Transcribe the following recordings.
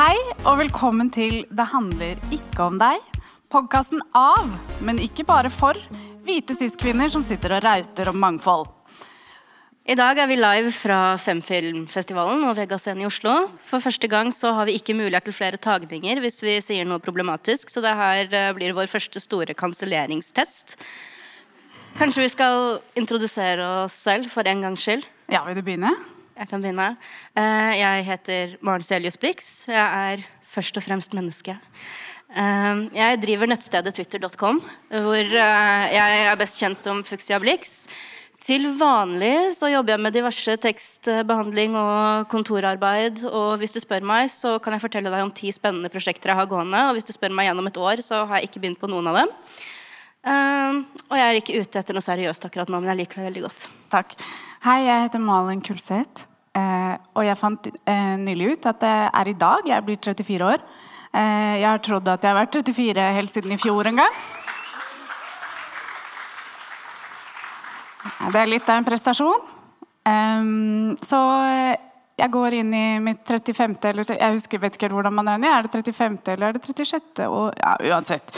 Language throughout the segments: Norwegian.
Hei og velkommen til Det handler ikke om deg. Podkasten av, men ikke bare for, hvite cis-kvinner som sitter og rauter om mangfold. I dag er vi live fra Femfilmfestivalen og Vegascenen i Oslo. For første gang så har vi ikke mulighet til flere tagninger hvis vi sier noe problematisk, så det her eh, blir vår første store kanselleringstest. Kanskje vi skal introdusere oss selv for en gangs skyld? Ja, vil du begynne? Jeg kan begynne. Eh, jeg heter Maren Celius Blix. Jeg er først og fremst menneske. Eh, jeg driver nettstedet twitter.com, hvor eh, jeg er best kjent som Fuxia Blix. Til vanlig så jobber jeg med diverse tekstbehandling og kontorarbeid. Og hvis du spør meg, så kan jeg fortelle deg om ti spennende prosjekter jeg har gående. Og hvis du spør meg gjennom et år, så har jeg ikke begynt på noen av dem. Uh, og jeg er ikke ute etter noe seriøst akkurat nå, men jeg liker det veldig godt. Takk. Hei, jeg heter Malin Kulseth. Uh, og jeg fant uh, nylig ut at det er i dag jeg blir 34 år. jeg har trodd at jeg har vært 34 helt siden i fjor en gang. Det er litt av en prestasjon. Um, så jeg går inn i mitt 35. eller Jeg husker, vet ikke hvordan man regner. Er det 35. eller er det 36.? Og, ja, uansett.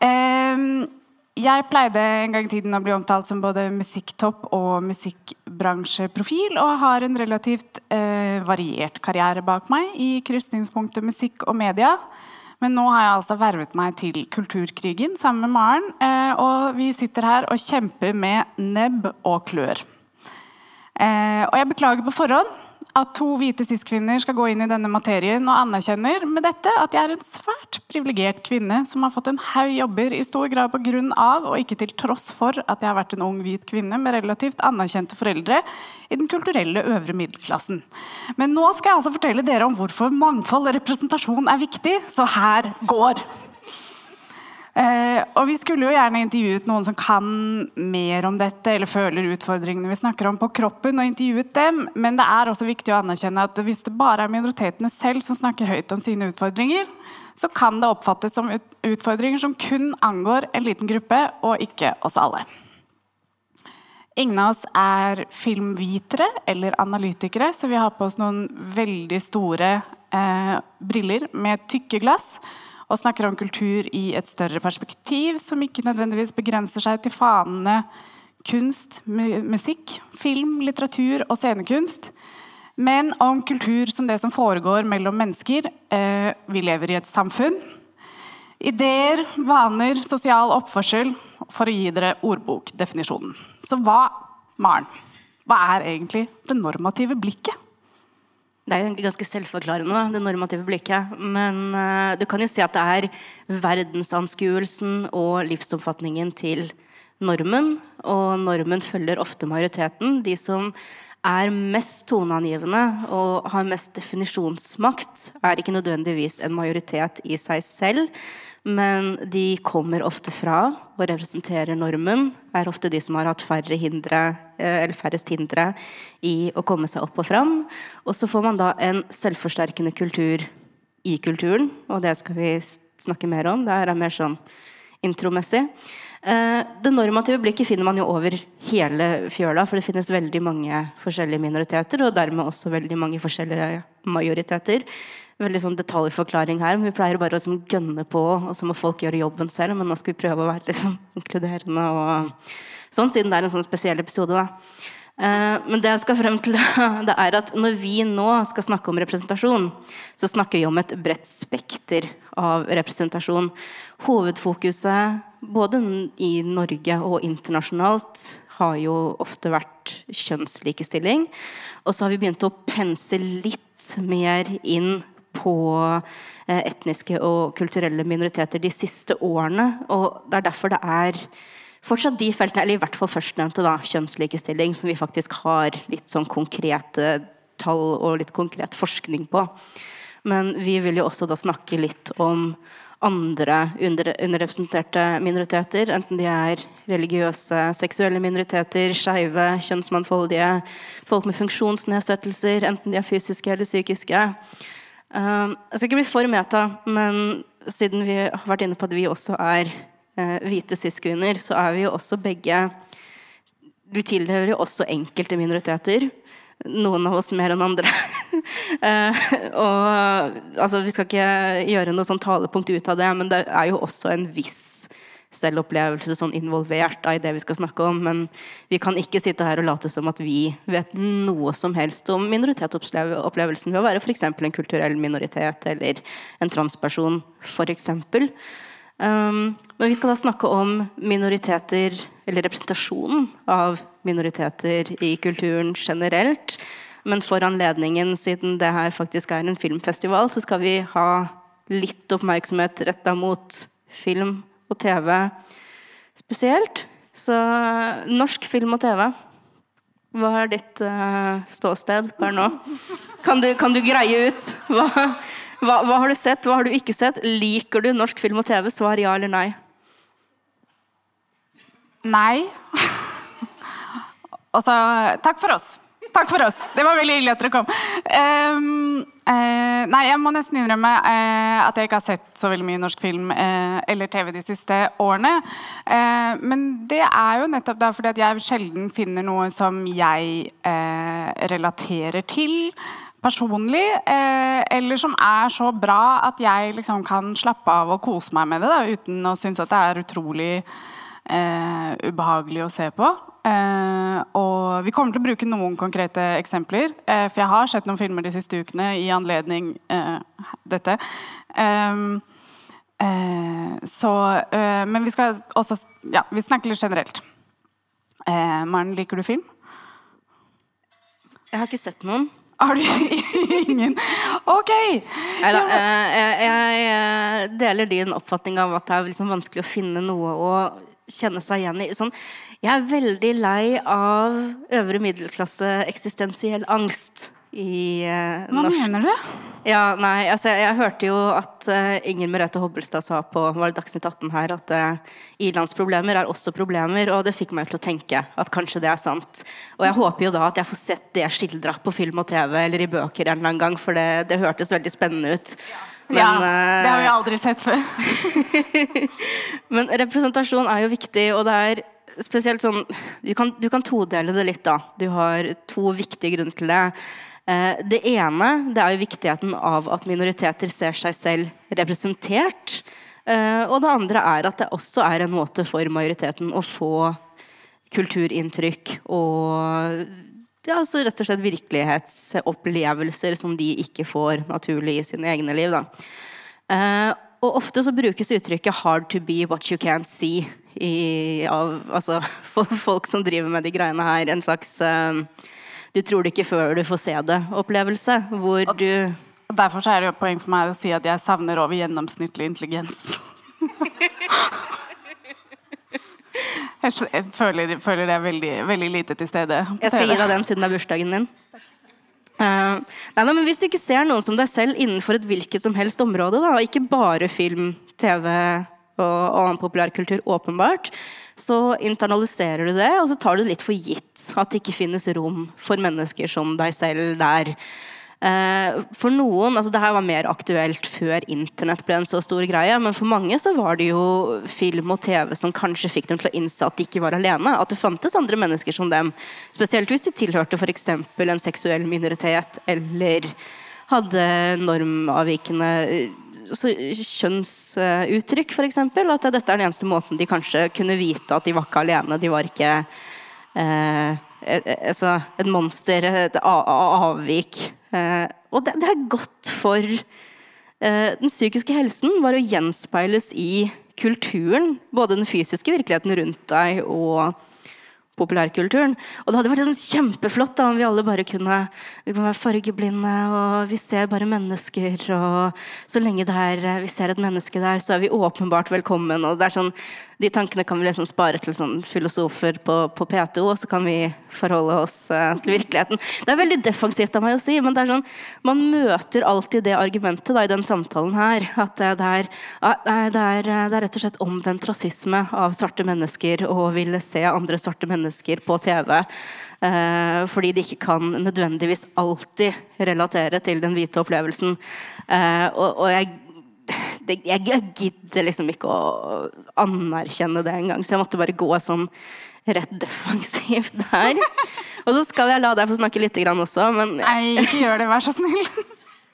Um, jeg pleide en gang i tiden å bli omtalt som både musikktopp og musikkbransjeprofil, og har en relativt eh, variert karriere bak meg i krysningspunktet musikk og media. Men nå har jeg altså vervet meg til Kulturkrigen sammen med Maren. Eh, og vi sitter her og kjemper med nebb og klør. Eh, og jeg beklager på forhånd at to hvite cis-kvinner skal gå inn i denne materien og anerkjenner med dette at jeg er en svært privilegert kvinne som har fått en haug jobber i stor grad på grunn av, og ikke til tross for, at jeg har vært en ung hvit kvinne med relativt anerkjente foreldre i den kulturelle øvre middelklassen. Men nå skal jeg altså fortelle dere om hvorfor mangfold og representasjon er viktig, så her går! Eh, og Vi skulle jo gjerne intervjuet noen som kan mer om dette, eller føler utfordringene vi snakker om på kroppen, og intervjuet dem. Men det er også viktig å anerkjenne at hvis det bare er minoritetene selv som snakker høyt om sine utfordringer, så kan det oppfattes som utfordringer som kun angår en liten gruppe, og ikke oss alle. Ingen av oss er filmvitere eller analytikere, så vi har på oss noen veldig store eh, briller med tykke glass og snakker om kultur i et større perspektiv, som ikke nødvendigvis begrenser seg til fanene kunst, musikk, film, litteratur og scenekunst, men om kultur som det som foregår mellom mennesker. Eh, vi lever i et samfunn. Ideer, vaner, sosial oppførsel, for å gi dere ordbokdefinisjonen. Så hva, Maren, hva er egentlig det normative blikket? Det er ganske selvforklarende, det normative blikket. Men uh, du kan jo si at det er verdensanskuelsen og livsoppfatningen til normen. Og normen følger ofte majoriteten. De som er mest toneangivende og har mest definisjonsmakt, er ikke nødvendigvis en majoritet i seg selv. Men de kommer ofte fra og representerer normen. Er ofte de som har hatt færre hindre, eh, eller færrest hindre i å komme seg opp og fram. Og så får man da en selvforsterkende kultur i kulturen, og det skal vi snakke mer om. Det er mer sånn intromessig. Eh, det normative blikket finner man jo over hele fjøla, for det finnes veldig mange forskjellige minoriteter, og dermed også veldig mange forskjellige majoriteter veldig sånn detaljforklaring her. Men vi pleier bare å liksom gønne på, og så må folk gjøre jobben selv. Men nå skal vi prøve å være liksom inkluderende og sånn, siden det er en sånn spesiell episode. da. Eh, men det jeg skal frem til, det er at når vi nå skal snakke om representasjon, så snakker vi om et bredt spekter av representasjon. Hovedfokuset både i Norge og internasjonalt har jo ofte vært kjønnslikestilling. Og så har vi begynt å pense litt mer inn på eh, etniske og kulturelle minoriteter de siste årene. Og det er derfor det er fortsatt de feltene, eller i hvert fall førstnevnte, da, kjønnslikestilling, som vi faktisk har litt sånn konkrete tall og litt konkret forskning på. Men vi vil jo også da snakke litt om andre under, underrepresenterte minoriteter, enten de er religiøse, seksuelle minoriteter, skeive, kjønnsmangfoldige, folk med funksjonsnedsettelser, enten de er fysiske eller psykiske. Uh, jeg skal ikke bli for meta, men siden vi har vært inne på at vi også er uh, hvite cis-kvinner, så er vi jo også begge Vi tilhører jo også enkelte minoriteter. Noen av oss mer enn andre. Eh, og altså, vi skal ikke gjøre noe sånn talepunkt ut av det, men det er jo også en viss selvopplevelse sånn involvert i det vi skal snakke om. Men vi kan ikke sitte her og late som at vi vet noe som helst om minoritetsopplevelsen ved å være f.eks. en kulturell minoritet eller en transperson, f.eks. Um, men vi skal da snakke om minoriteter, eller representasjonen av minoriteter i kulturen generelt. Men for anledningen, siden det her faktisk er en filmfestival, så skal vi ha litt oppmerksomhet retta mot film og TV spesielt. Så norsk film og TV. Hva er ditt uh, ståsted per nå? Kan du, kan du greie ut hva, hva, hva, har du sett, hva har du ikke sett? Liker du norsk film og TV? Svar ja eller nei. Nei. og så takk for oss. Takk for oss. Det var veldig hyggelig at dere kom. Um, uh, nei, jeg må nesten innrømme uh, at jeg ikke har sett så veldig mye norsk film uh, eller TV de siste årene. men det er jo nettopp da fordi at jeg sjelden finner noe som jeg relaterer til personlig, eller som er så bra at jeg liksom kan slappe av og kose meg med det da, uten å synes at det er utrolig ubehagelig å se på. Eh, og vi kommer til å bruke noen konkrete eksempler. Uh, for jeg har sett noen filmer de siste ukene i anledning uh, dette. Um, så Men vi skal også Ja, vi snakker litt generelt. Maren, liker du film? Jeg har ikke sett noen. Har du ingen? Ok! Neida, jeg, jeg, deler din oppfatning av at det er liksom vanskelig å finne noe å kjenne seg igjen i. Sånn, jeg er veldig lei av øvre middelklasse eksistensiell angst. I, uh, Hva norsk. mener du? Ja, nei, altså, jeg, hørte jo at uh, Inger Merete Hobbelstad sa på var det Dagsnytt 18 her at uh, ilandsproblemer er også problemer, og det fikk meg til å tenke at kanskje det er sant. Og jeg håper jo da at jeg får sett det skildra på film og TV eller i bøker en eller annen gang, for det, det hørtes veldig spennende ut. Men, ja, det har vi aldri sett før. Men representasjon er jo viktig, og det er spesielt sånn Du kan, du kan todele det litt, da. Du har to viktige grunner til det. Eh, det ene det er jo viktigheten av at minoriteter ser seg selv representert. Eh, og det andre er at det også er en måte for majoriteten å få kulturinntrykk og ja, altså rett og slett virkelighetsopplevelser som de ikke får naturlig i sine egne liv. Da. Eh, og ofte så brukes uttrykket 'hard to be what you can't see' i, av, altså, folk som driver med de greiene her. En slags eh, 'du tror det ikke før du får se det'-opplevelse. Hvor du Derfor er det jo poeng for meg å si at jeg savner over gjennomsnittlig intelligens. Jeg føler, føler det er veldig, veldig, lite til stede. Jeg skal gi deg den siden det er bursdagen din. Uh, nei, nei, men Hvis du ikke ser noen som deg selv innenfor et hvilket som helst område, da, ikke bare film, TV og, annen populærkultur, åpenbart, så internaliserer du det, og så tar du litt for gitt at det ikke finnes rom for mennesker som deg selv der. Eh, for noen, altså det her var mer aktuelt før internett ble en så stor greie, men for mange så var det jo film og TV som kanskje fikk dem til å innse at de ikke var alene. At det fantes andre mennesker som dem. Spesielt hvis du tilhørte f.eks. en seksuell minoritet eller hadde normavvikende altså, kjønnsuttrykk, f.eks. At dette er den eneste måten de kanskje kunne vite at de var ikke alene. De var ikke eh, et, altså, et monster, et avvik. Eh, og det, det, er godt for eh, den psykiske helsen var å gjenspeiles i kulturen. Både den fysiske virkeligheten rundt deg og populærkulturen. Og det hadde vært sånn kjempeflott da, om vi alle bare kunne, vi kan være fargeblinde, og vi ser bare mennesker, og så lenge er, vi ser et menneske der, så er vi åpenbart velkommen. og det er sånn, De tankene kan vi liksom spare til sånn filosofer på, på P2, og så kan vi forholde oss uh, til virkeligheten. Det er veldig defensivt av meg å si, men det er sånn, man møter alltid det argumentet da, i den samtalen her. At det er, det, er, det er rett og slett omvendt rasisme av svarte mennesker å ville se andre svarte mennesker mennesker på TV. Eh, fordi de ikke kan nødvendigvis alltid relatere til den hvite opplevelsen. Eh, og, og jeg, det, jeg, jeg gidder liksom ikke å anerkjenne det engang, så jeg måtte bare gå sånn rett defensivt der. Og så skal jeg la deg få snakke litt også, men Nei, ikke gjør det, vær så snill.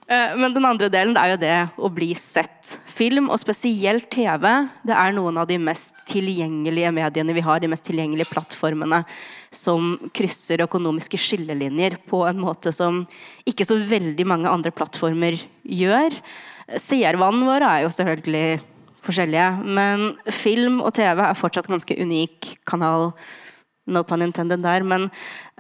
Eh, men den andre delen er jo det å bli sett. Film, og spesielt TV, det er noen av de mest tilgjengelige mediene vi har. De mest tilgjengelige plattformene som krysser økonomiske skillelinjer på en måte som ikke så veldig mange andre plattformer gjør. Seervanen vår er jo selvfølgelig forskjellige, men film og TV er fortsatt ganske unik kanal. No pun intended der, men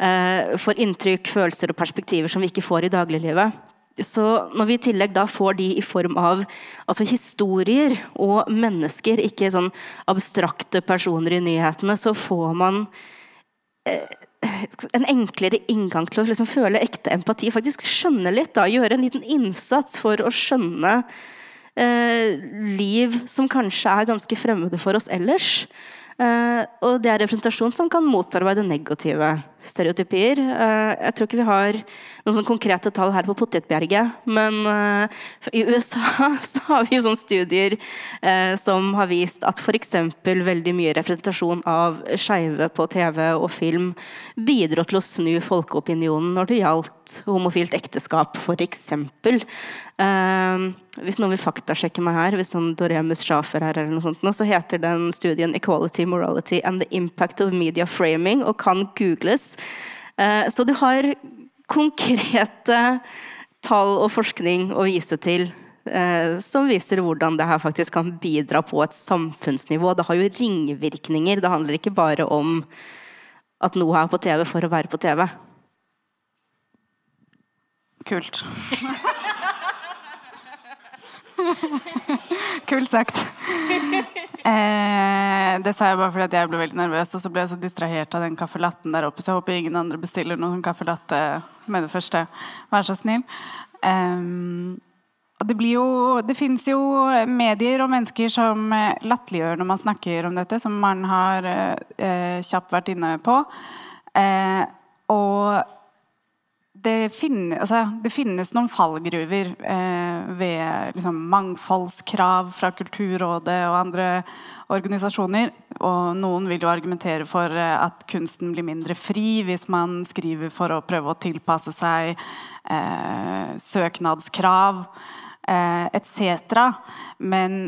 uh, får inntrykk, følelser og perspektiver som vi ikke får i dagliglivet. Så når vi i tillegg da får de i form av altså historier og mennesker, ikke sånn abstrakte personer i nyhetene, så får man eh, en enklere inngang til å liksom føle ekte empati. Faktisk skjønne litt, da, gjøre en liten innsats for å skjønne eh, liv som kanskje er ganske fremmede for oss ellers. Eh, og det er representasjon som kan motarbeide negative stereotypier. Uh, jeg tror ikke vi har noen sånn konkrete tall her på Potetbjerget, men uh, i USA så har vi sånne studier som har vist at f.eks. veldig mye representasjon av skeive på TV og film bidro til å snu folkeopinionen når det gjaldt homofilt ekteskap, f.eks. Hvis noen vil faktasjekke meg her, hvis sånn Doremus Schafer her, eller noe sånt, så heter den studien 'Equality, Morality and the Impact of Media Framing' og kan googles. Uh, så du har konkrete tall og forskning å vise til uh, som viser hvordan det her faktisk kan bidra på et samfunnsnivå. Det har jo ringvirkninger. Det handler ikke bare om at noe er på TV for å være på TV. Kult. Kult sagt. Eh, det sa jeg bare fordi jeg ble veldig nervøs, og så ble jeg så distrahert av den caffè latten der oppe, så jeg håper ingen andre bestiller noen caffè latte med det første. Vær så snill. Eh, og det blir jo Det fins jo medier og mennesker som latterliggjør når man snakker om dette, som man har eh, kjapt vært inne på. Eh, og det, finne, altså, det, finnes noen fallgruver eh, ved liksom, mangfoldskrav fra Kulturrådet og andre organisasjoner. Og noen vil jo argumentere for eh, at kunsten blir mindre fri hvis man skriver for å prøve å tilpasse seg eh, søknadskrav eh, etc. Men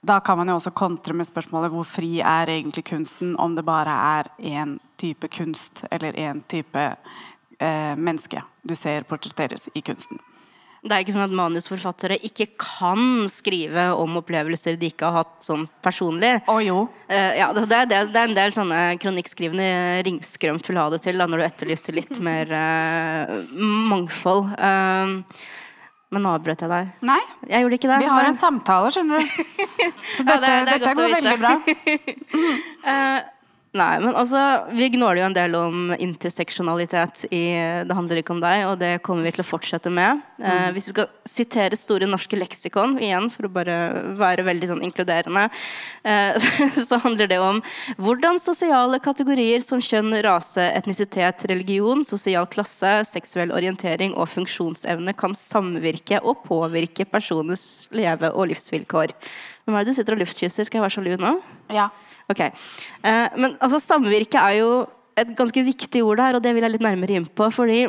da kan man jo også kontre med spørsmålet hvor fri er egentlig kunsten om det bare er én type kunst eller én type eh, menneske du ser portretteres i kunsten. Det er ikke sånn at manusforfattere ikke kan skrive om opplevelser de ikke har hatt sånn personlig. Å oh, jo. Uh, ja, det, det, det, er en del sånne kronikkskrivende ringskrømt vil ha det til, da, når du etterlyser litt mer uh, mangfold. Uh, men nå avbrøt jeg deg. Nei, jeg gjorde ikke det. Vi har men... en samtale, skjønner du. Så dette, ja, det, dette går veldig bra. Nei, men altså, Vi gnåler jo en del om interseksjonalitet i Det handler ikke om deg, og det kommer vi til å fortsette med. Eh, mm. Hvis vi skal sitere Store norske leksikon igjen, for å bare være veldig sånn inkluderende, eh, så handler det om hvordan sosiale kategorier som kjønn, rase, etnisitet, religion, sosial klasse, seksuell orientering og funksjonsevne kan samvirke og påvirke personers leve- og livsvilkår. Hvem er det du sitter og luftkysser? Skal jeg være sjalu nå? Ja. Ok. Eh, men altså, samvirke er jo et ganske viktig ord her, og det vil jeg litt nærmere inn på. fordi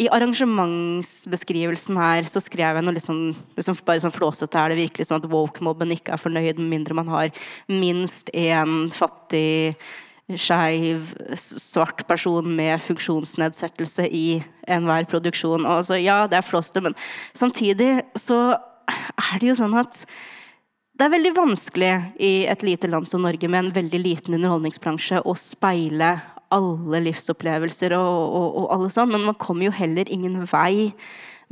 i arrangementsbeskrivelsen her så skrev jeg noe liksom, liksom bare sånn flåsete. Er det virkelig sånn at woke-mobben ikke er fornøyd med mindre man har minst én fattig, skeiv, svart person med funksjonsnedsettelse i enhver produksjon? Og altså, ja, det er flåsete, men samtidig så er det jo sånn at det er veldig vanskelig i et lite land som Norge med en veldig liten underholdningsbransje å speile alle livsopplevelser og, og, og alle sånn, men man kommer jo heller ingen vei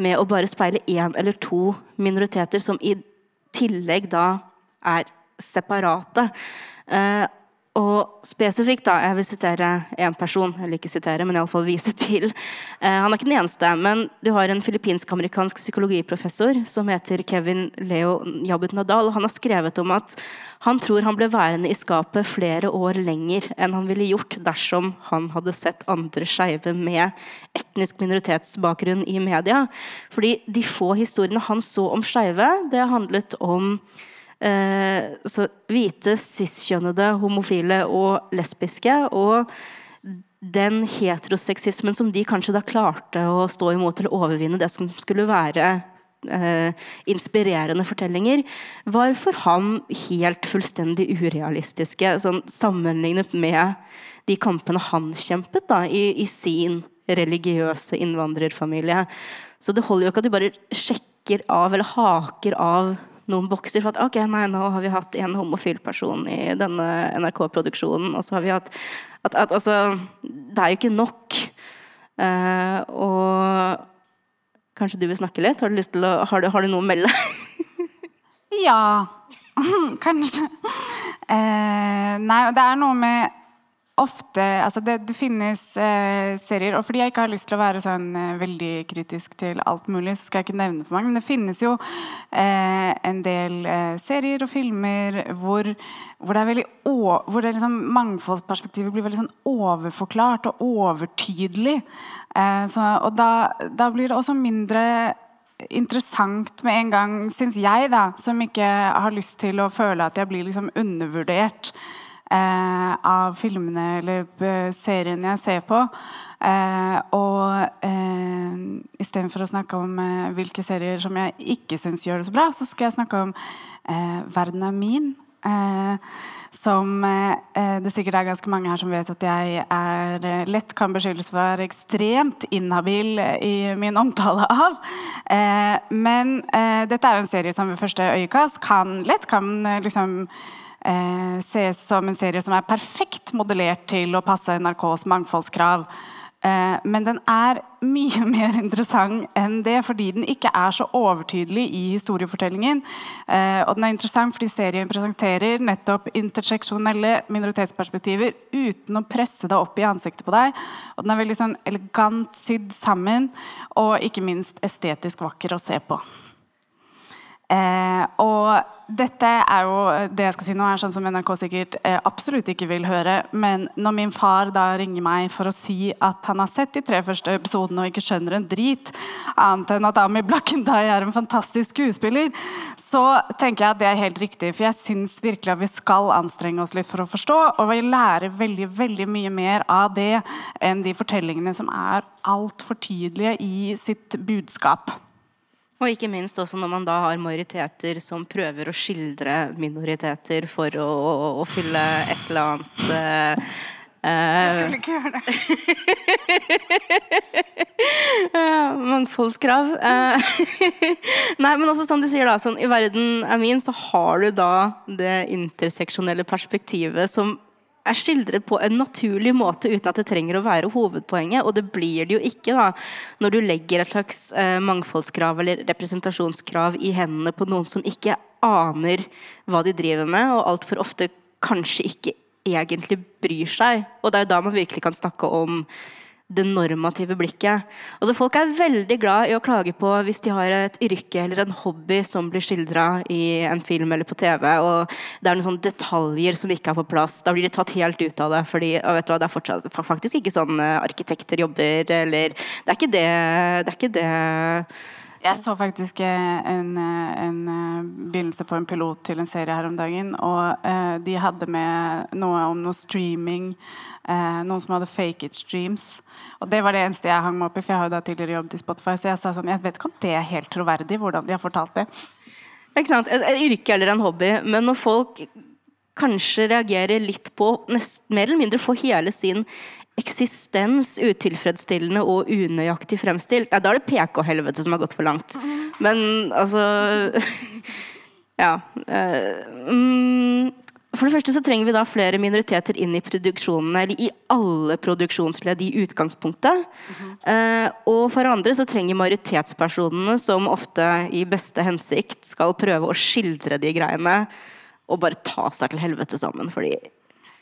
med å bare speile én eller to minoriteter som i tillegg da er separate. Uh, og spesifikt, da, jeg vil sitere én person, eller ikke sitere, men iallfall vise til. Eh, han er ikke den eneste, men du har en filippinsk-amerikansk psykologiprofessor som heter Kevin Leo Jabut Nadal, og han har skrevet om at han tror han ble værende i skapet flere år lenger enn han ville gjort dersom han hadde sett andre skeive med etnisk minoritetsbakgrunn i media. Fordi de få historiene han så om skeive, det handlet om så hvite, cis-kjønnede, homofile og lesbiske. Og den heteroseksismen som de kanskje da klarte å stå imot eller overvinne det som skulle være eh, inspirerende fortellinger, var for ham helt fullstendig urealistiske, sånn sammenlignet med de kampene han kjempet da, i, i sin religiøse innvandrerfamilie. Så det holder jo ikke at du bare sjekker av eller haker av noen bokser for at ok, nei, nå har vi hatt en homofil person i denne NRK-produksjonen, og så har vi hatt at, at, altså Det er jo ikke nok. Uh, og kanskje du vil snakke litt? Har du, lyst til å, har du, har du noe å melde? ja. kanskje. Uh, nei, det er noe med ofte altså det, det finnes eh, serier Og fordi jeg ikke har lyst til å være sånn eh, veldig kritisk til alt mulig, så skal jeg ikke nevne for mange, men det finnes jo eh, en del eh, serier og filmer hvor, hvor det er veldig hvor det liksom, mangfoldsperspektivet blir veldig sånn overforklart og overtydelig. Eh, så, og da, da blir det også mindre interessant med en gang, syns jeg, da, som ikke har lyst til å føle at jeg blir liksom undervurdert eh, av filmene eller eh, seriene jeg ser på. Eh, og eh, istedenfor å snakke om eh, hvilke serier som jeg ikke syns gjør det så bra, så skal jeg snakke om eh, 'Verden er min'. Eh, som det sikkert er ganske mange her som vet at jeg er lett kan beskyldes for å være ekstremt inhabil i min omtale av. men dette er jo en serie som ved første øyekast kan lett kan liksom eh, ses som en serie som er perfekt modellert til å passe NRKs mangfoldskrav. Eh, men den er mye mer interessant enn det, fordi den ikke er så overtydelig i historiefortellingen. Eh, og den er interessant fordi serien presenterer nettopp interseksjonelle minoritetsperspektiver uten å presse det opp i ansiktet på deg. Og den er veldig sånn elegant sydd sammen, og ikke minst estetisk vakker å se på. Eh, og dette er jo det jeg skal si nå er sånn som NRK sikkert eh, absolutt ikke vil høre. Men når min far da ringer meg for å si at han har sett de tre første episodene og ikke skjønner en drit, annet enn at Ami Blakkendai er en fantastisk skuespiller, så tenker jeg at det er helt riktig. For jeg syns virkelig at vi skal anstrenge oss litt for å forstå, og vi lærer veldig, veldig mye mer av det enn de fortellingene som er altfor tydelige i sitt budskap. Og ikke minst også når man da har majoriteter som prøver å skildre minoriteter for å, å, å fylle et eller annet uh, Jeg skulle ikke gjøre det. mangfoldskrav. Uh, nei, men også som du sier, da, sånn, i verden er min, så har du da det interseksjonelle perspektivet som er skildret på en naturlig måte uten at det trenger å være hovedpoenget. Og det blir det jo ikke da, når du legger et slags eh, mangfoldskrav eller representasjonskrav i hendene på noen som ikke aner hva de driver med, og altfor ofte kanskje ikke egentlig bryr seg. Og det er jo da man virkelig kan snakke om det normative blikket. Altså Folk er veldig glad i å klage på hvis de har et yrke eller en hobby som blir skildra i en film eller på TV, og det er noen sånne detaljer som ikke er på plass. Da blir de tatt helt ut av det. fordi hva, Det er fortsatt, faktisk ikke sånn eh, arkitekter jobber, eller Det er ikke det, det, er ikke det jeg så faktisk eh, en, eh, en, begynnelse på en pilot til en serie her om dagen. Og eh, de hadde med noe om noe streaming eh, noen som hadde fake it streams. Og det var det eneste jeg hang meg opp i, for jeg har jo da tidligere jobbet i Spotify. Så jeg sa sånn, jeg vet ikke om det er helt troverdig, hvordan de har fortalt det. Ikke sant? Et, yrke eller en hobby. Men når folk kanskje reagerer litt på nest, mer eller mindre få hele sin eksistens utilfredsstillende og unøyaktig fremstilt, ja, da er det PK-helvete som har gått for langt. Men altså Ja. Uh, um, for det første så trenger vi da flere minoriteter inn i produksjonene, eller i alle produksjonsledd i utgangspunktet. Mm -hmm. og for andre så trenger majoritetspersonene, som ofte i beste hensikt skal prøve å skildre de greiene, og bare ta seg til helvete sammen, fordi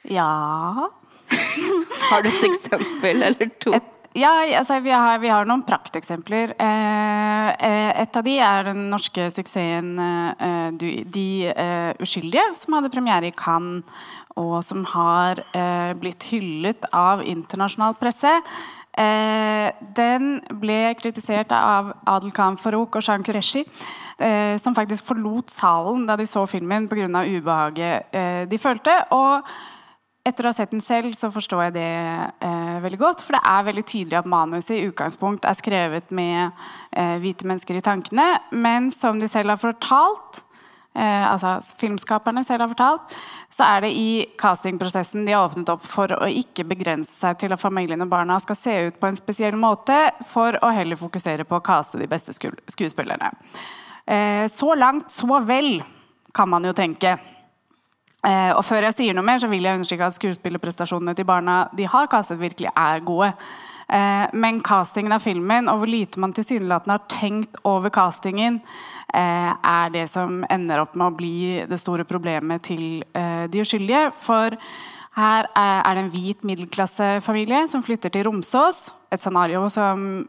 Ja Har du et eksempel eller to? Et ja, altså, vi, har, vi har, noen prakteksempler. Eh, eh, et av de er den norske suksessen eh, De eh, uskyldige, som hadde premiere i Cannes, og som har eh, blitt hyllet av internasjonal presse. Eh, den ble kritisert av Adel Khan Farouk og Shan Qureshi, som faktisk forlot salen da de så filmen pga. ubehaget de følte. og etter å ha sett den selv, så forstår jeg det eh, veldig godt. For det er veldig tydelig at manuset i utgangspunkt er skrevet med eh, hvite mennesker i tankene. Men som de selv har fortalt, eh, altså filmskaperne selv har fortalt, så er det i castingprosessen de har åpnet opp for å ikke begrense seg til at familien og barna skal se ut på en spesiell måte, for å heller fokusere på å caste de beste skuespillerne. Eh, så langt, så vel, kan man jo tenke. Eh, og før jeg sier noe mer, så vil jeg understreke at skuespillerprestasjonene til barna de har kastet, virkelig er gode. Eh, men castingen av filmen, og hvor lite man tilsynelatende har tenkt over castingen, eh, er det som ender opp med å bli det store problemet til de uskyldige. For her er, det en hvit middelklassefamilie som flytter til Romsås. Et scenario som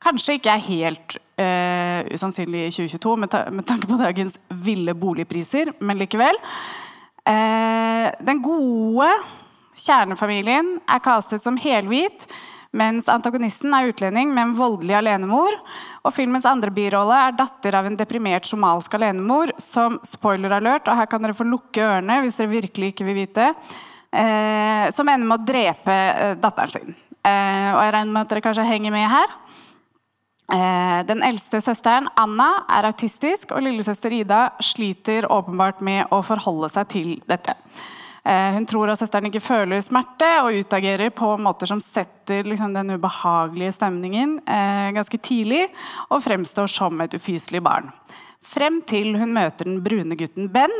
kanskje ikke er helt usannsynlig i 2022 med, ta med tanke på dagens ville boligpriser, men likevel. Eh, den gode kjernefamilien er castet som helhvit, mens antagonisten er utlending med en voldelig alenemor. Og filmens andre birolle er datter av en deprimert somalsk alenemor som spoiler alert, og her kan dere få lukke ørene hvis dere virkelig ikke vil vite, eh, som ender med å drepe eh, datteren sin. Og jeg regner med at dere kanskje henger med her. Eh, den eldste søsteren, Anna, er autistisk, og lillesøster Ida sliter åpenbart med å forholde seg til dette. Eh, hun tror at søsteren ikke føler smerte, og utagerer på måter som setter liksom, den ubehagelige stemningen eh, ganske tidlig, og fremstår som et ufyselig barn. Frem til hun møter den brune gutten Ben,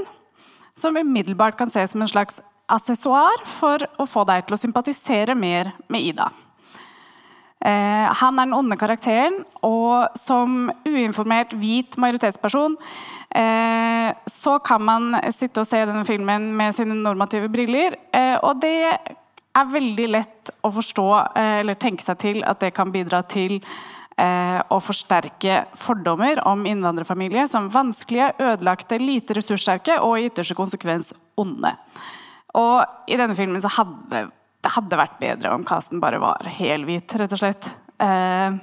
som umiddelbart kan ses som en slags assessoar for å få deg til å sympatisere mer med Ida. Eh, han er den onde karakteren, og som uinformert hvit majoritetsperson eh, så kan man sitte og se denne filmen med sine normative briller, eh, og det er veldig lett å forstå eller tenke seg til at det kan bidra til å forsterke fordommer om innvandrerfamilier som vanskelige, ødelagte, lite ressurssterke og i ytterste konsekvens onde. Og i denne filmen så hadde det hadde vært bedre om casten bare var helhvit, rett og slett. Eh,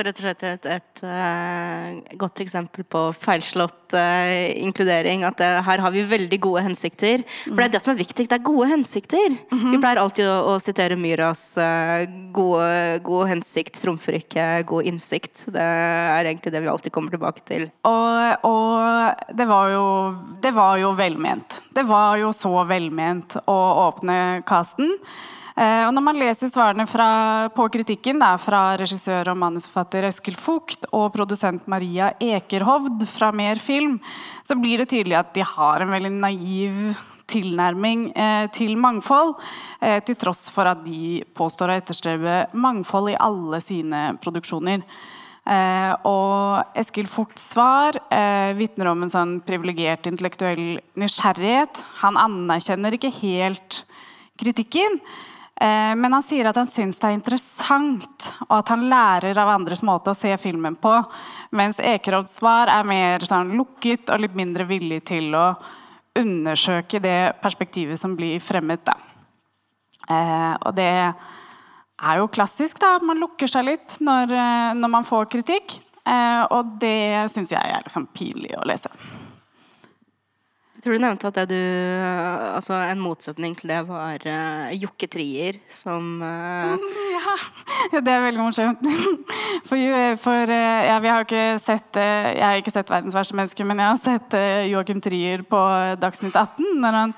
så rett og slett et, et et godt eksempel på feilslått uh, inkludering. At det, her har vi veldig gode hensikter. For det er det som er viktig, Det er gode hensikter. Mm -hmm. Vi pleier alltid å, å sitere Myras gode, gode, hensikt trumfer ikke god innsikt. Det er egentlig det vi alltid kommer tilbake til. Og, og det var jo Det var jo velment. Det var jo så velment å åpne casten. Eh, og når man leser svarene fra, på kritikken da, fra regissør og manusforfatter Eskil Fugt og produsent Maria Ekerhovd fra Mer Film, så blir det tydelig at de har en veldig naiv tilnærming eh, til mangfold, eh, til tross for at de påstår å etterstrebe mangfold i alle sine produksjoner. Eh, og Eskil Fugts svar eh, vitner om en sånn privilegert intellektuell nysgjerrighet. Han anerkjenner ikke helt kritikken, men han sier at han syns det er interessant, og at han lærer av andres måte å se filmen på. Mens Ekerovs svar er mer sånn lukket og litt mindre villig til å undersøke det perspektivet som blir fremmet. Da. Eh, og det er jo klassisk, da. Man lukker seg litt når, eh, når man får kritikk. Og det syns jeg er liksom pinlig å lese. Jeg tror du nevnte at du, altså en motsetning til det var uh, Jokke Trier som uh... ja. det er veldig morsomt. For, for uh, ja, vi har ikke sett Jeg har ikke sett 'Verdens verste menneske', men jeg har sett Joakim Trier på Dagsnytt 18 når han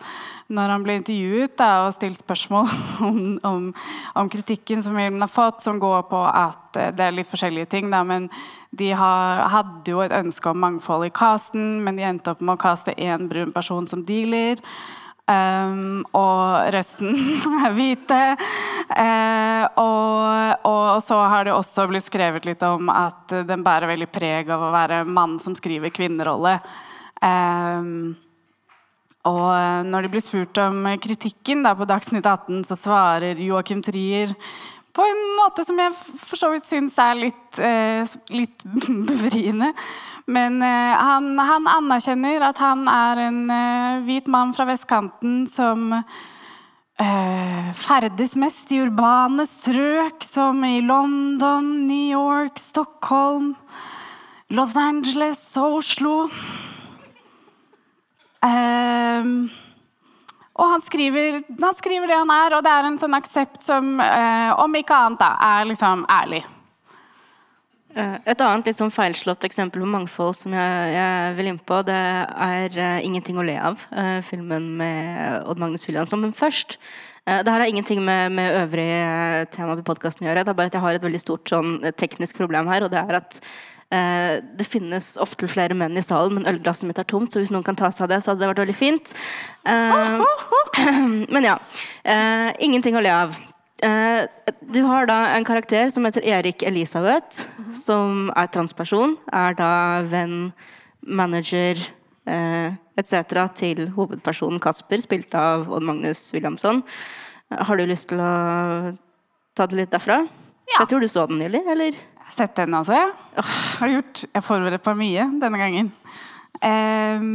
når han ble intervjuet da, og stilt spørsmål om, om, om, kritikken som filmen har fått, som går på at eh, det er litt forskjellige ting. Da, men de har, hadde jo et ønske om mangfold i casten, men de endte opp med å kaste én brun person som dealer. Um, og resten er hvite. Uh, og, og, så har det også blitt skrevet litt om at den bærer veldig preg av å være mann som skriver kvinnerolle. Um, og eh, når de blir spurt om kritikken da, på Dagsnytt 18, så svarer Joakim Trier på en måte som jeg for så vidt syns er litt, eh, litt befriende. Men eh, han, han, anerkjenner at han er en eh, hvit mann fra vestkanten som eh, ferdes mest i urbane strøk, som i London, New York, Stockholm, Los Angeles og Oslo. Um, og han skriver, han skriver det han er, og det er en sånn aksept som, eh, om ikke annet, da, er liksom ærlig. Eh, et annet litt sånn feilslått eksempel på mangfold som jeg, jeg vil inn på, det er uh, 'Ingenting å le av', uh, filmen med Odd Magnus Williamson. Men først uh, Det her har ingenting med, med øvrig tema på podkasten å gjøre. Det er bare at jeg har et veldig stort sånn, teknisk problem her, og det er at det finnes ofte flere menn i salen, men ølglasset mitt er tomt, så hvis noen kan ta seg av det, så hadde det vært veldig fint. Eh, men ja. Eh, ingenting å le av. Du har da en karakter som heter Erik Elisabeth, som er transperson. Er da venn, manager etc. til hovedpersonen Kasper, spilt av Odd Magnus Williamson. Har du lyst til å ta det litt derfra? Ja. Jeg tror du så den nylig, eller? Sett den, altså? Ja. Har gjort. Jeg forberedt meg mye denne gangen. Eh,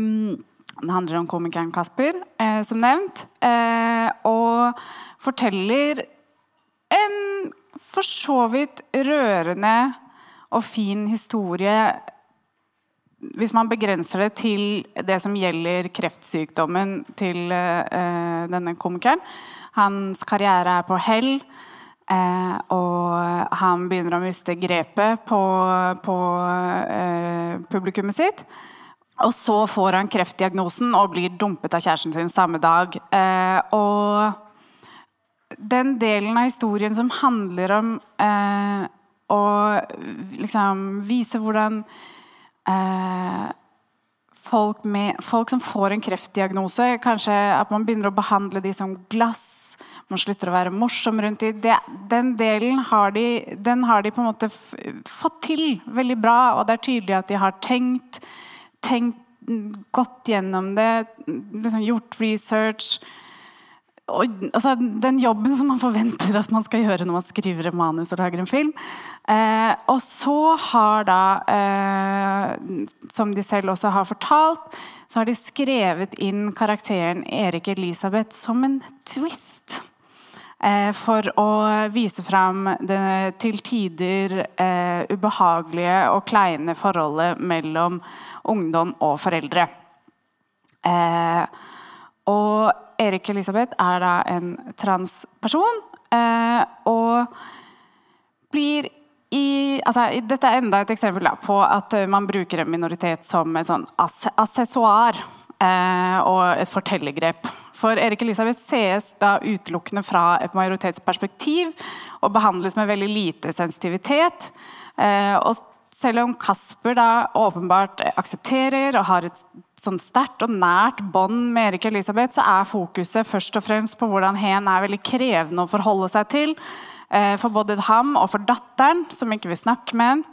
det handler om komikeren Kasper, eh, som nevnt. Eh, og forteller en for så vidt rørende og fin historie hvis man begrenser det til det som gjelder kreftsykdommen til uh, denne komikeren. Hans karriere er på hell. Eh, og han begynner å miste grepet på, på eh, publikummet sitt. Og så får han kreftdiagnosen og blir dumpet av kjæresten sin samme dag. Eh, og den delen av historien som handler om eh, å liksom vise hvordan eh, folk, med, folk, som får en kreftdiagnose, kanskje at man begynner å behandle de som glass. Man slutter å være morsom rundt dem. Den delen har de, den har de på en måte fått til veldig bra, og det er tydelig at de har tenkt, tenkt gått gjennom det, liksom gjort research og, altså, den jobben som man forventer at man skal gjøre når man skriver et manus og lager en film. Eh, og så har da, eh, som de selv også har fortalt, så har de skrevet inn karakteren Erik Elisabeth som en twist. Eh, for å vise fram det til tider eh, ubehagelige og kleine forholdet mellom ungdom og foreldre. Eh, og Erik Elisabeth er da en transperson. Og blir i altså, Dette er enda et eksempel da, på at man bruker en minoritet som et sånn assessoar eh, og et fortellergrep. For Erik Elisabeth sees da utelukkende fra et majoritetsperspektiv og behandles med veldig lite sensitivitet. Eh, og selv om Kasper da åpenbart aksepterer og har et sånn sterkt og nært bånd med Erik Elisabeth, så er fokuset først og fremst på hvordan hen er veldig krevende å forholde seg til. Eh, for både ham og for datteren, som ikke vil snakke med ham.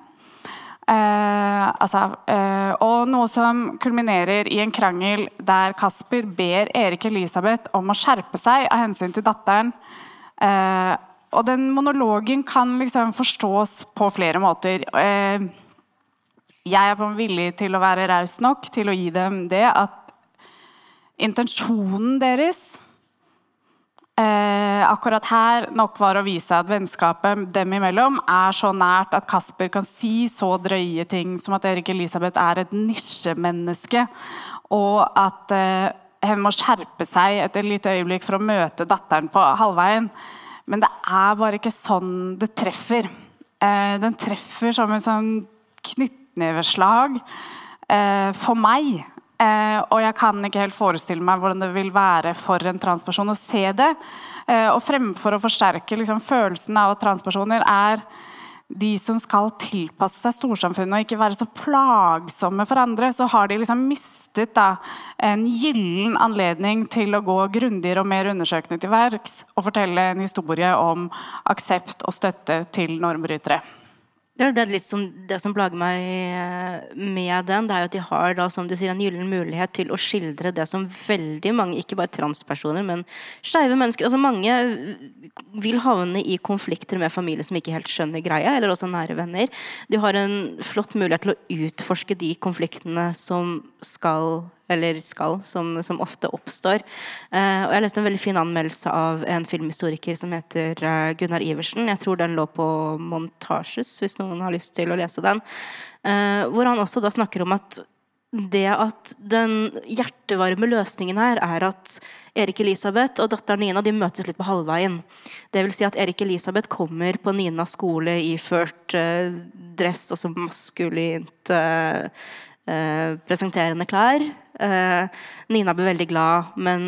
Eh, altså, eh, og noe som kulminerer i en krangel der Kasper ber Erik Elisabeth om å skjerpe seg av hensyn til datteren. Eh, og den monologen kan liksom forstås på flere måter. Eh, jeg er på en villig til å være raus nok til å gi dem det at intensjonen deres eh, akkurat her nok var å vise at vennskapet dem imellom er så nært at Kasper kan si så drøye ting som at Erik Elisabeth er et nisjemenneske, og at eh, hun må skjerpe seg et lite øyeblikk for å møte datteren på halvveien. Men det er bare ikke sånn det treffer. Eh, den treffer som en sånn knyttneveslag eh, for meg. Eh, og jeg kan ikke helt forestille meg hvordan det vil være for en transperson å se det. Eh, og fremfor å forsterke liksom, følelsen av at transpersoner er de som skal tilpasse seg storsamfunnet og ikke være så plagsomme for andre, så har de liksom mistet da, en gyllen anledning til å gå grundigere og mer undersøkende til verks og fortelle en historie om aksept og støtte til normbrytere. Det er litt som, det som plager meg eh, med den. Det er jo at de har da, som du sier, en gyllen mulighet til å skildre det som veldig mange, ikke bare transpersoner, men skeive mennesker altså Mange vil havne i konflikter med familie som ikke helt skjønner greia, eller også nære venner. De har en flott mulighet til å utforske de konfliktene som skal eller skal, som, som ofte oppstår. Uh, og Jeg leste en veldig fin anmeldelse av en filmhistoriker som heter uh, Gunnar Iversen. Jeg tror den lå på Montasjes, hvis noen har lyst til å lese den. Uh, hvor han også da snakker om at det at den hjertevarme løsningen her er at Erik Elisabeth og datteren Nina de møtes litt på halvveien. Det vil si at Erik Elisabeth kommer på Ninas skole iført uh, dress, altså maskulint uh, uh, presenterende klær. Nina blir veldig glad, men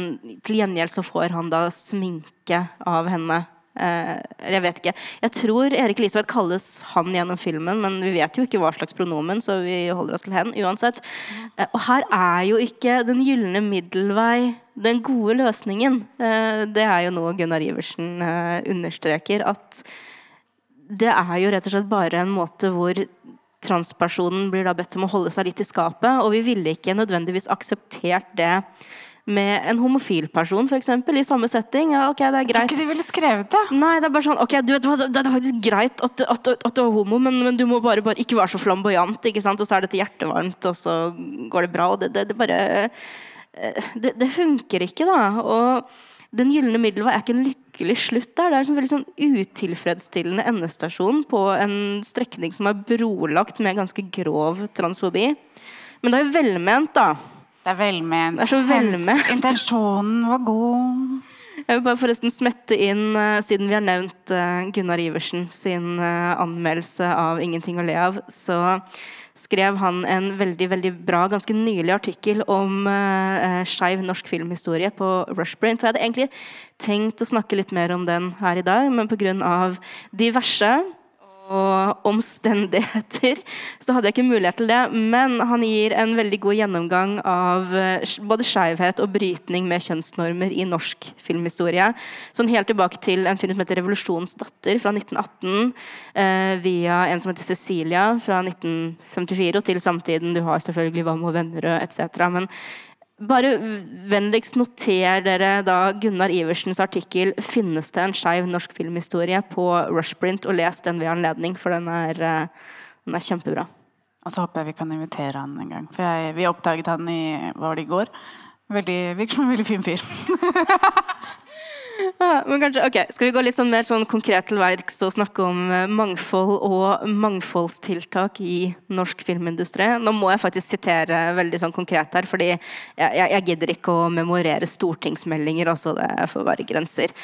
til gjengjeld så får han da sminke av henne Eh, jeg vet ikke. Jeg tror Erik Elisabeth kalles han gjennom filmen, men vi vet jo ikke hva slags pronomen, så vi holder oss til hen uansett. Uh, og her er jo ikke den gylne middelvei den gode løsningen. Uh, det er jo noe Gunnar Iversen understreker, at det er jo rett og slett bare en måte hvor transpersonen blir da bedt om å holde seg litt i skapet, og vi ville ikke nødvendigvis akseptert det med en homofil person, f.eks., i samme setting. Ja, ok, det er greit. Jeg tror ikke de ville skrevet det. Nei, det er bare sånn, ok, du vet hva, det er faktisk greit at, at, at du er homo, men, men, du må bare, bare, ikke være så flamboyant, ikke sant? Og så er dette hjertevarmt, og så går det bra. Og det, det, det bare eh, det, det, funker ikke, da. Og den gylne middelvei er ikke en lykkelig slutt der. Det er en veldig sånn utilfredsstillende endestasjon på en strekning som er brolagt med ganske grov transfobi. Men det er jo velment, da. Det er velment. Det er så velment. Intensjonen var god. Jeg vil bare forresten smette inn, uh, siden vi har nevnt uh, Gunnar Iversen sin uh, anmeldelse av 'Ingenting å le av', så skrev han en veldig veldig bra, ganske nylig artikkel om uh, skeiv norsk filmhistorie på Rushbrain. Så jeg hadde egentlig tenkt å snakke litt mer om den her i dag, men pga. diverse og omstendigheter, så hadde jeg ikke mulighet til det. Men han gir en veldig god gjennomgang av eh, både skeivhet og brytning med kjønnsnormer i norsk filmhistorie. Sånn helt tilbake til en film som heter 'Revolusjonens datter' fra 1918, eh, via en som heter Cecilia fra 1954, og til samtiden. Du har selvfølgelig 'Hva med Vennerød' etc. Men bare vennligst noter dere da Gunnar Iversens artikkel 'Finnes det en skeiv norsk filmhistorie?' på Rushprint, og les den ved anledning, for den er, eh, den er kjempebra. Og så håper jeg vi kan invitere han en gang. For jeg, vi oppdaget han i hva var det i går. Veldig, virker som en veldig fin fyr. men kanskje, ok, Skal vi gå litt sånn mer sånn konkret til verks og snakke om eh, mangfold og mangfoldstiltak i norsk filmindustri? Nå må jeg faktisk sitere veldig sånn konkret her, fordi jeg, jeg, jeg gidder ikke å memorere stortingsmeldinger. altså Det får være grenser.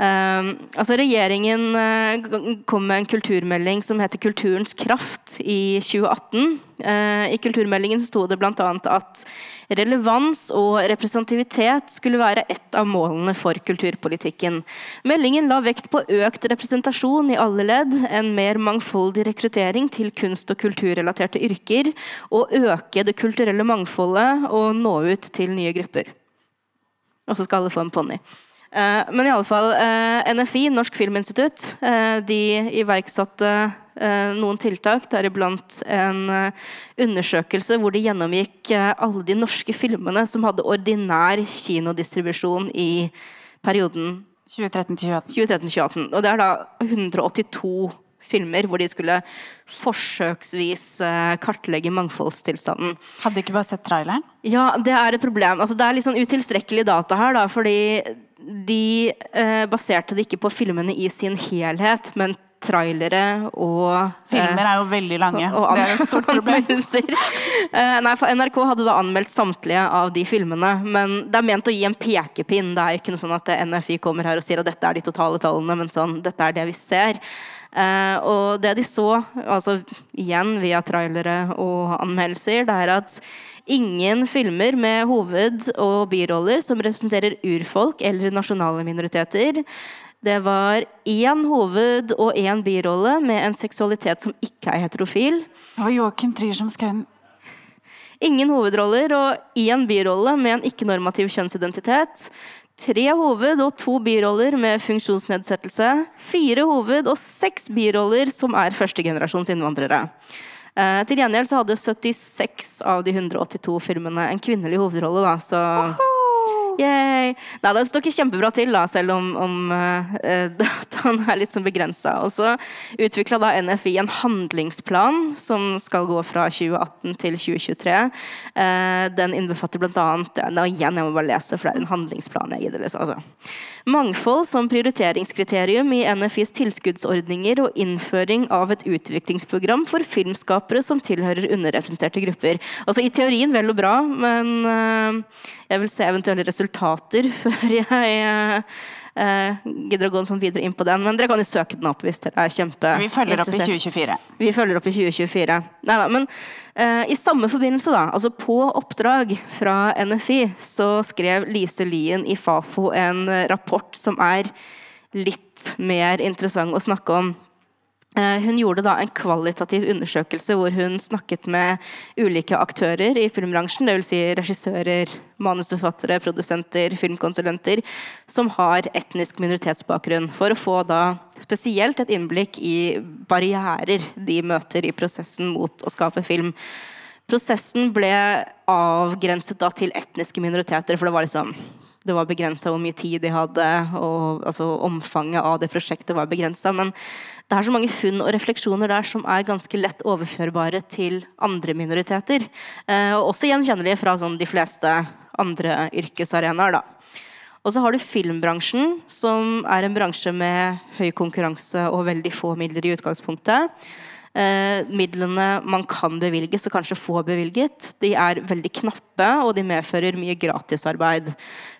Uh, altså Regjeringen uh, kom med en kulturmelding som heter 'Kulturens kraft' i 2018. Uh, I kulturmeldingen sto det bl.a. at relevans og representativitet skulle være ett av målene for kulturpolitikken. Meldingen la vekt på økt representasjon i alle ledd, en mer mangfoldig rekruttering til kunst- og kulturrelaterte yrker, og øke det kulturelle mangfoldet og nå ut til nye grupper. Og så skal alle få en ponni. Eh, men i alle fall, eh, NFI, Norsk Filminstitutt, eh, de iverksatte noen tiltak, deriblant en undersøkelse hvor de gjennomgikk alle de norske filmene som hadde ordinær kinodistribusjon i perioden 2013-2018. Og det er da 182 filmer hvor de skulle forsøksvis kartlegge mangfoldstilstanden. Hadde de ikke bare sett traileren? Ja, det er et problem. Altså, det er litt sånn utilstrekkelig data her, da, fordi de eh, baserte det ikke på filmene i sin helhet, men trailere og Filmer er jo veldig lange. Og, og det er et stort problem. eh, nei, for NRK hadde da anmeldt samtlige av de filmene. Men det er ment å gi en pekepinn. Det er ikke noe sånn at NFI kommer her og sier at dette er de totale tallene, men sånn, dette er det vi ser. Eh, og det de så, altså igjen via trailere og anmeldelser, det er at ingen filmer med hoved- og biroller som representerer urfolk eller nasjonale minoriteter. Det var én hoved- og én birolle med en seksualitet som ikke er heterofil. Det var Joachim Trier som skrev den. Ingen hovedroller og én birolle med en ikke-normativ kjønnsidentitet. Tre hoved- og to biroller med funksjonsnedsettelse. Fire hoved- og seks biroller som er førstegenerasjons innvandrere. Uh, til gjengjeld så hadde 76 av de 182 filmene en kvinnelig hovedrolle, da, så Yay. Nei, det står ikke kjempebra til, da, selv om, om uh, dataen er litt sånn begrensa. Og så utvikla da NFI en handlingsplan som skal gå fra 2018 til 2023. Uh, eh, den innbefatter bl.a. Ja, igjen, jeg må bare lese, for det er en handlingsplan jeg gidder lese. Altså. Mangfold som prioriteringskriterium i NFIs tilskuddsordninger og innføring av et utviklingsprogram for filmskapere som tilhører underrepresenterte grupper. Altså I teorien vel og bra, men uh, jeg vil se eventuelle resultater før jeg Uh, gidder å gå sånn videre inn på den, men dere kan jo søke den opp hvis dere er kjempe Vi følger opp i 2024. Vi følger opp i 2024. Neida, men uh, i samme forbindelse, da, altså på oppdrag fra NFI, så skrev Lise Lien i Fafo en rapport som er litt mer interessant å snakke om. Eh, hun gjorde da en kvalitativ undersøkelse hvor hun snakket med ulike aktører i filmbransjen, dvs. Si regissører, manusforfattere, produsenter, filmkonsulenter, som har etnisk minoritetsbakgrunn, for å få da spesielt et innblikk i barrierer de møter i prosessen mot å skape film. Prosessen ble avgrenset da til etniske minoriteter, for det var liksom det var begrensa hvor mye tid de hadde, og altså, omfanget av det prosjektet var begrensa. Men det er så mange funn og refleksjoner der som er ganske lett overførbare til andre minoriteter. Eh, og også gjenkjennelige fra sånn, de fleste andre yrkesarenaer. Og så har du filmbransjen, som er en bransje med høy konkurranse og veldig få midler i utgangspunktet. Eh, midlene man kan bevilges, og kanskje få bevilget, de er veldig knappe, og de medfører mye gratisarbeid.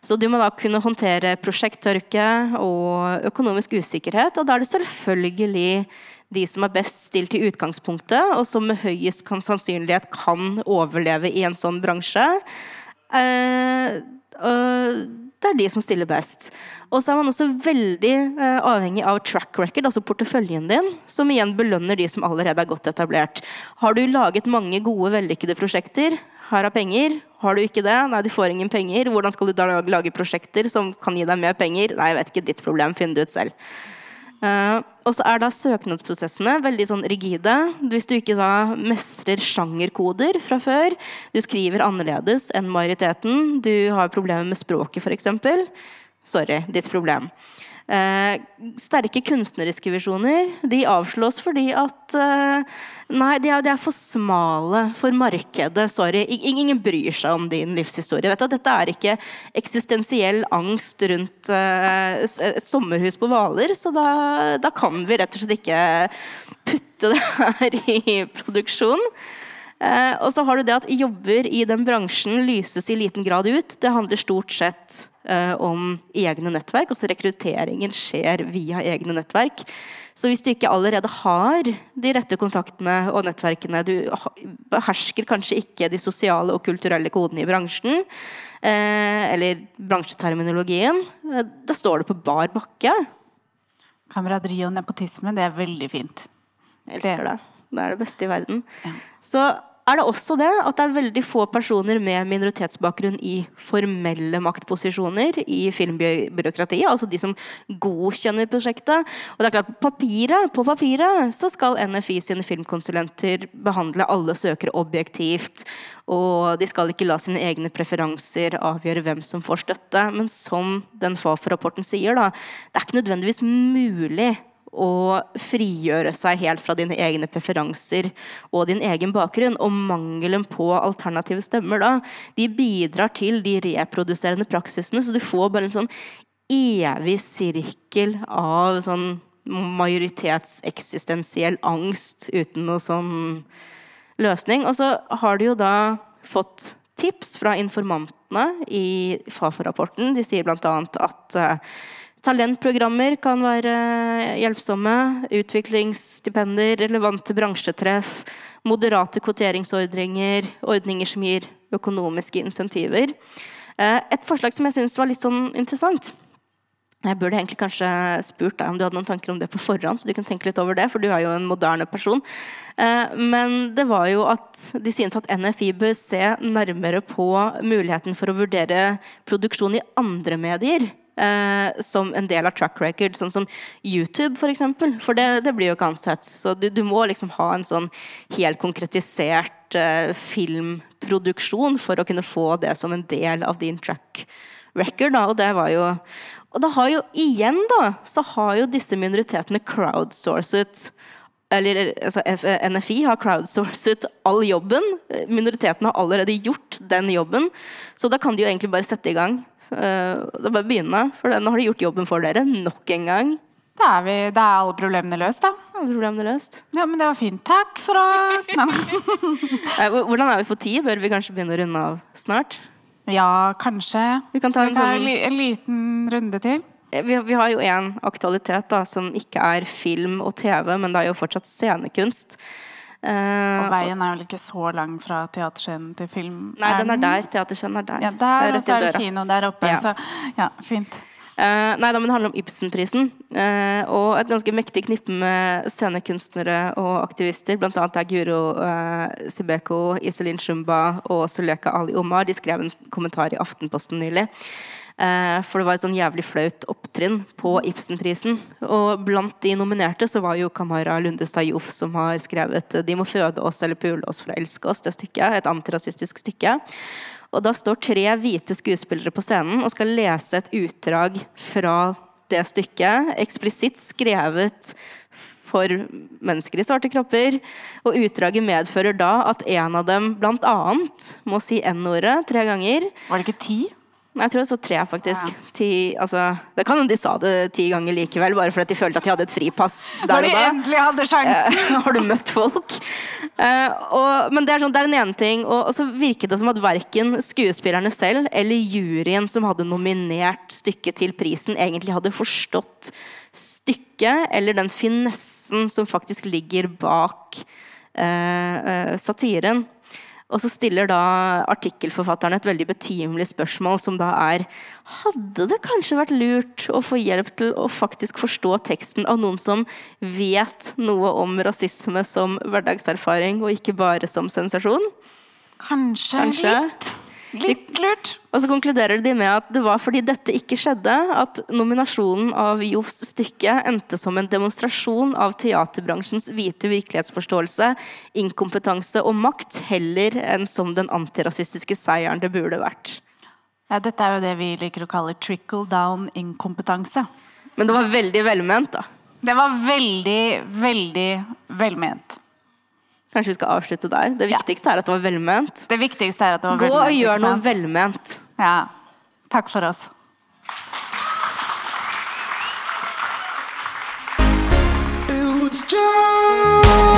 Så du må da kunne håndtere prosjekttørke og økonomisk usikkerhet, og da er det selvfølgelig de som er best stilt i utgangspunktet, og som med høyest sannsynlighet kan overleve i en sånn bransje. Eh, øh, det er de som stiller best. Og så er man også veldig eh, avhengig av track record, altså porteføljen din, som igjen belønner de som allerede er godt etablert. Har du laget mange gode, vellykkede prosjekter, her er penger. Har du ikke det, nei, du får ingen penger. Hvordan skal du da lage prosjekter som kan gi deg mer penger? Nei, jeg vet ikke, ditt problem, finn det ut selv. Uh, og så er da søknadsprosessene veldig sånn rigide. Hvis du ikke da mestrer sjangerkoder fra før, du skriver annerledes enn majoriteten, du har problemer med språket f.eks. Sorry, ditt problem. Eh, sterke kunstneriske visjoner de avslås fordi at eh, Nei, de er, de er, for smale for markedet. Sorry. Ingen bryr seg om din livshistorie. Vet du, dette er ikke eksistensiell angst rundt eh, et sommerhus på Hvaler, så da, da, kan vi rett og slett ikke putte det her i produksjon. Eh, og så har du det at jobber i den bransjen lyses i liten grad ut. Det handler stort sett Eh, om egne nettverk. Altså rekrutteringen skjer via egne nettverk. Så hvis du ikke allerede har de rette kontaktene og nettverkene, du behersker kanskje ikke de sosiale og kulturelle kodene i bransjen, eh, eller bransjeterminologien, eh, da står du på bar bakke. Kameraderi og nepotisme, det er veldig fint. Jeg elsker det. Det er det beste i verden. Ja. Så er det også det at det er veldig få personer med minoritetsbakgrunn i formelle maktposisjoner i filmbyråkratiet. Altså de som godkjenner prosjektet. Og det er klart, papiret, På papiret så skal NFI sine filmkonsulenter behandle alle søkere objektivt. Og de skal ikke la sine egne preferanser avgjøre hvem som får støtte. Men som den Fafo-rapporten sier, da, det er ikke nødvendigvis mulig å frigjøre seg helt fra dine egne preferanser og din egen bakgrunn. Og mangelen på alternative stemmer da, de bidrar til de reproduserende praksisene, så du får bare en sånn evig sirkel av sånn majoritetseksistensiell angst uten noe sånn løsning. Og så har du jo da fått tips fra informantene i Fafo-rapporten. De sier bl.a. at uh, Talentprogrammer kan være hjelpsomme. Utviklingsstipender, relevante bransjetreff, moderate kvoteringsordninger, ordninger som gir økonomiske insentiver. Eh, et forslag som jeg syns var litt sånn interessant. Jeg burde egentlig kanskje spurt deg om du hadde noen tanker om det på forhånd. så du kan tenke litt over det, for du er jo en moderne person. Eh, men det var jo at de synes at NFI bør se nærmere på muligheten for å vurdere produksjon i andre medier eh, som en del av track record, sånn som YouTube f.eks. For, eksempel. for det, det, blir jo ikke ansett. Så du, du, må liksom ha en sånn helt konkretisert eh, filmproduksjon for å kunne få det som en del av din track record, da, og det var jo Og da har jo igjen, da, så har jo disse minoritetene crowdsourcet eller altså, NFI har crowdsourcet all jobben. Minoriteten har allerede gjort den jobben. Så da kan de jo egentlig bare sette i gang. Så, det er bare å begynne, for nå har de gjort jobben for dere nok en gang. Da er, vi, da er alle problemene løst, da. Alle problemene løst. Ja, men det var fint. Takk for oss. Hvordan er vi for tid? Bør vi kanskje begynne å runde av snart? Ja, kanskje. Vi kan ta en, sånn... en liten runde til. Vi, vi har jo en aktualitet da, som ikke er film og TV, men det er jo fortsatt scenekunst. Uh, og veien er vel ikke så lang fra teaterscenen til film? Nei, den er der. Teaterscenen er der. Ja, der, og så er det kino der oppe. Ja. Så ja, fint. Uh, nei, da, men Det handler om Ibsenprisen. Uh, og et ganske mektig knippe med scenekunstnere og aktivister. Blant annet er Guro uh, Sibeko, Iselin Shumba og Suleka Ali Omar. De skrev en kommentar i Aftenposten nylig. For det var et sånn jævlig flaut opptrinn på Ibsenprisen. Og blant de nominerte så var jo Kamara Lundestad Joff, som har skrevet 'De må føde oss eller pule oss for å elske oss', det stykket. Et antirasistisk stykke. Og da står tre hvite skuespillere på scenen og skal lese et utdrag fra det stykket, eksplisitt skrevet for mennesker i svarte kropper. Og utdraget medfører da at en av dem bl.a. må si N-ordet tre ganger. Var det ikke ti? Jeg tror det så tre, faktisk. Ja. Ti, altså, det kan hende de sa det ti ganger likevel, bare fordi de følte at de hadde et fripass. Når de endelig hadde sjansen! Eh, har du møtt folk? Eh, og, men det er, sånn, det er en ene ting. Og, og, så virket det som at verken skuespillerne selv eller juryen som hadde nominert stykket til prisen, egentlig hadde forstått stykket eller den finessen som faktisk ligger bak eh, satiren. Og så stiller da artikkelforfatteren et veldig betimelig spørsmål, som da er Hadde det kanskje vært lurt å få hjelp til å faktisk forstå teksten av noen som vet noe om rasisme som hverdagserfaring, og ikke bare som sensasjon? Kanskje, kanskje. litt. Litt lurt. Og så konkluderer de med at det var fordi dette ikke skjedde, at nominasjonen av Jofs stykke endte som en demonstrasjon av teaterbransjens hvite virkelighetsforståelse, inkompetanse og makt, heller enn som den antirasistiske seieren det burde vært. Ja, dette er jo det vi liker å kalle trickle down inkompetanse. Men det var veldig velment, da. Det var veldig, veldig velment. Kanskje vi skal avslutte der. Det viktigste ja. er at det var velment. Det viktigste er at det var velment. Gå og gjør noe velment. Ja. Takk for oss. It was just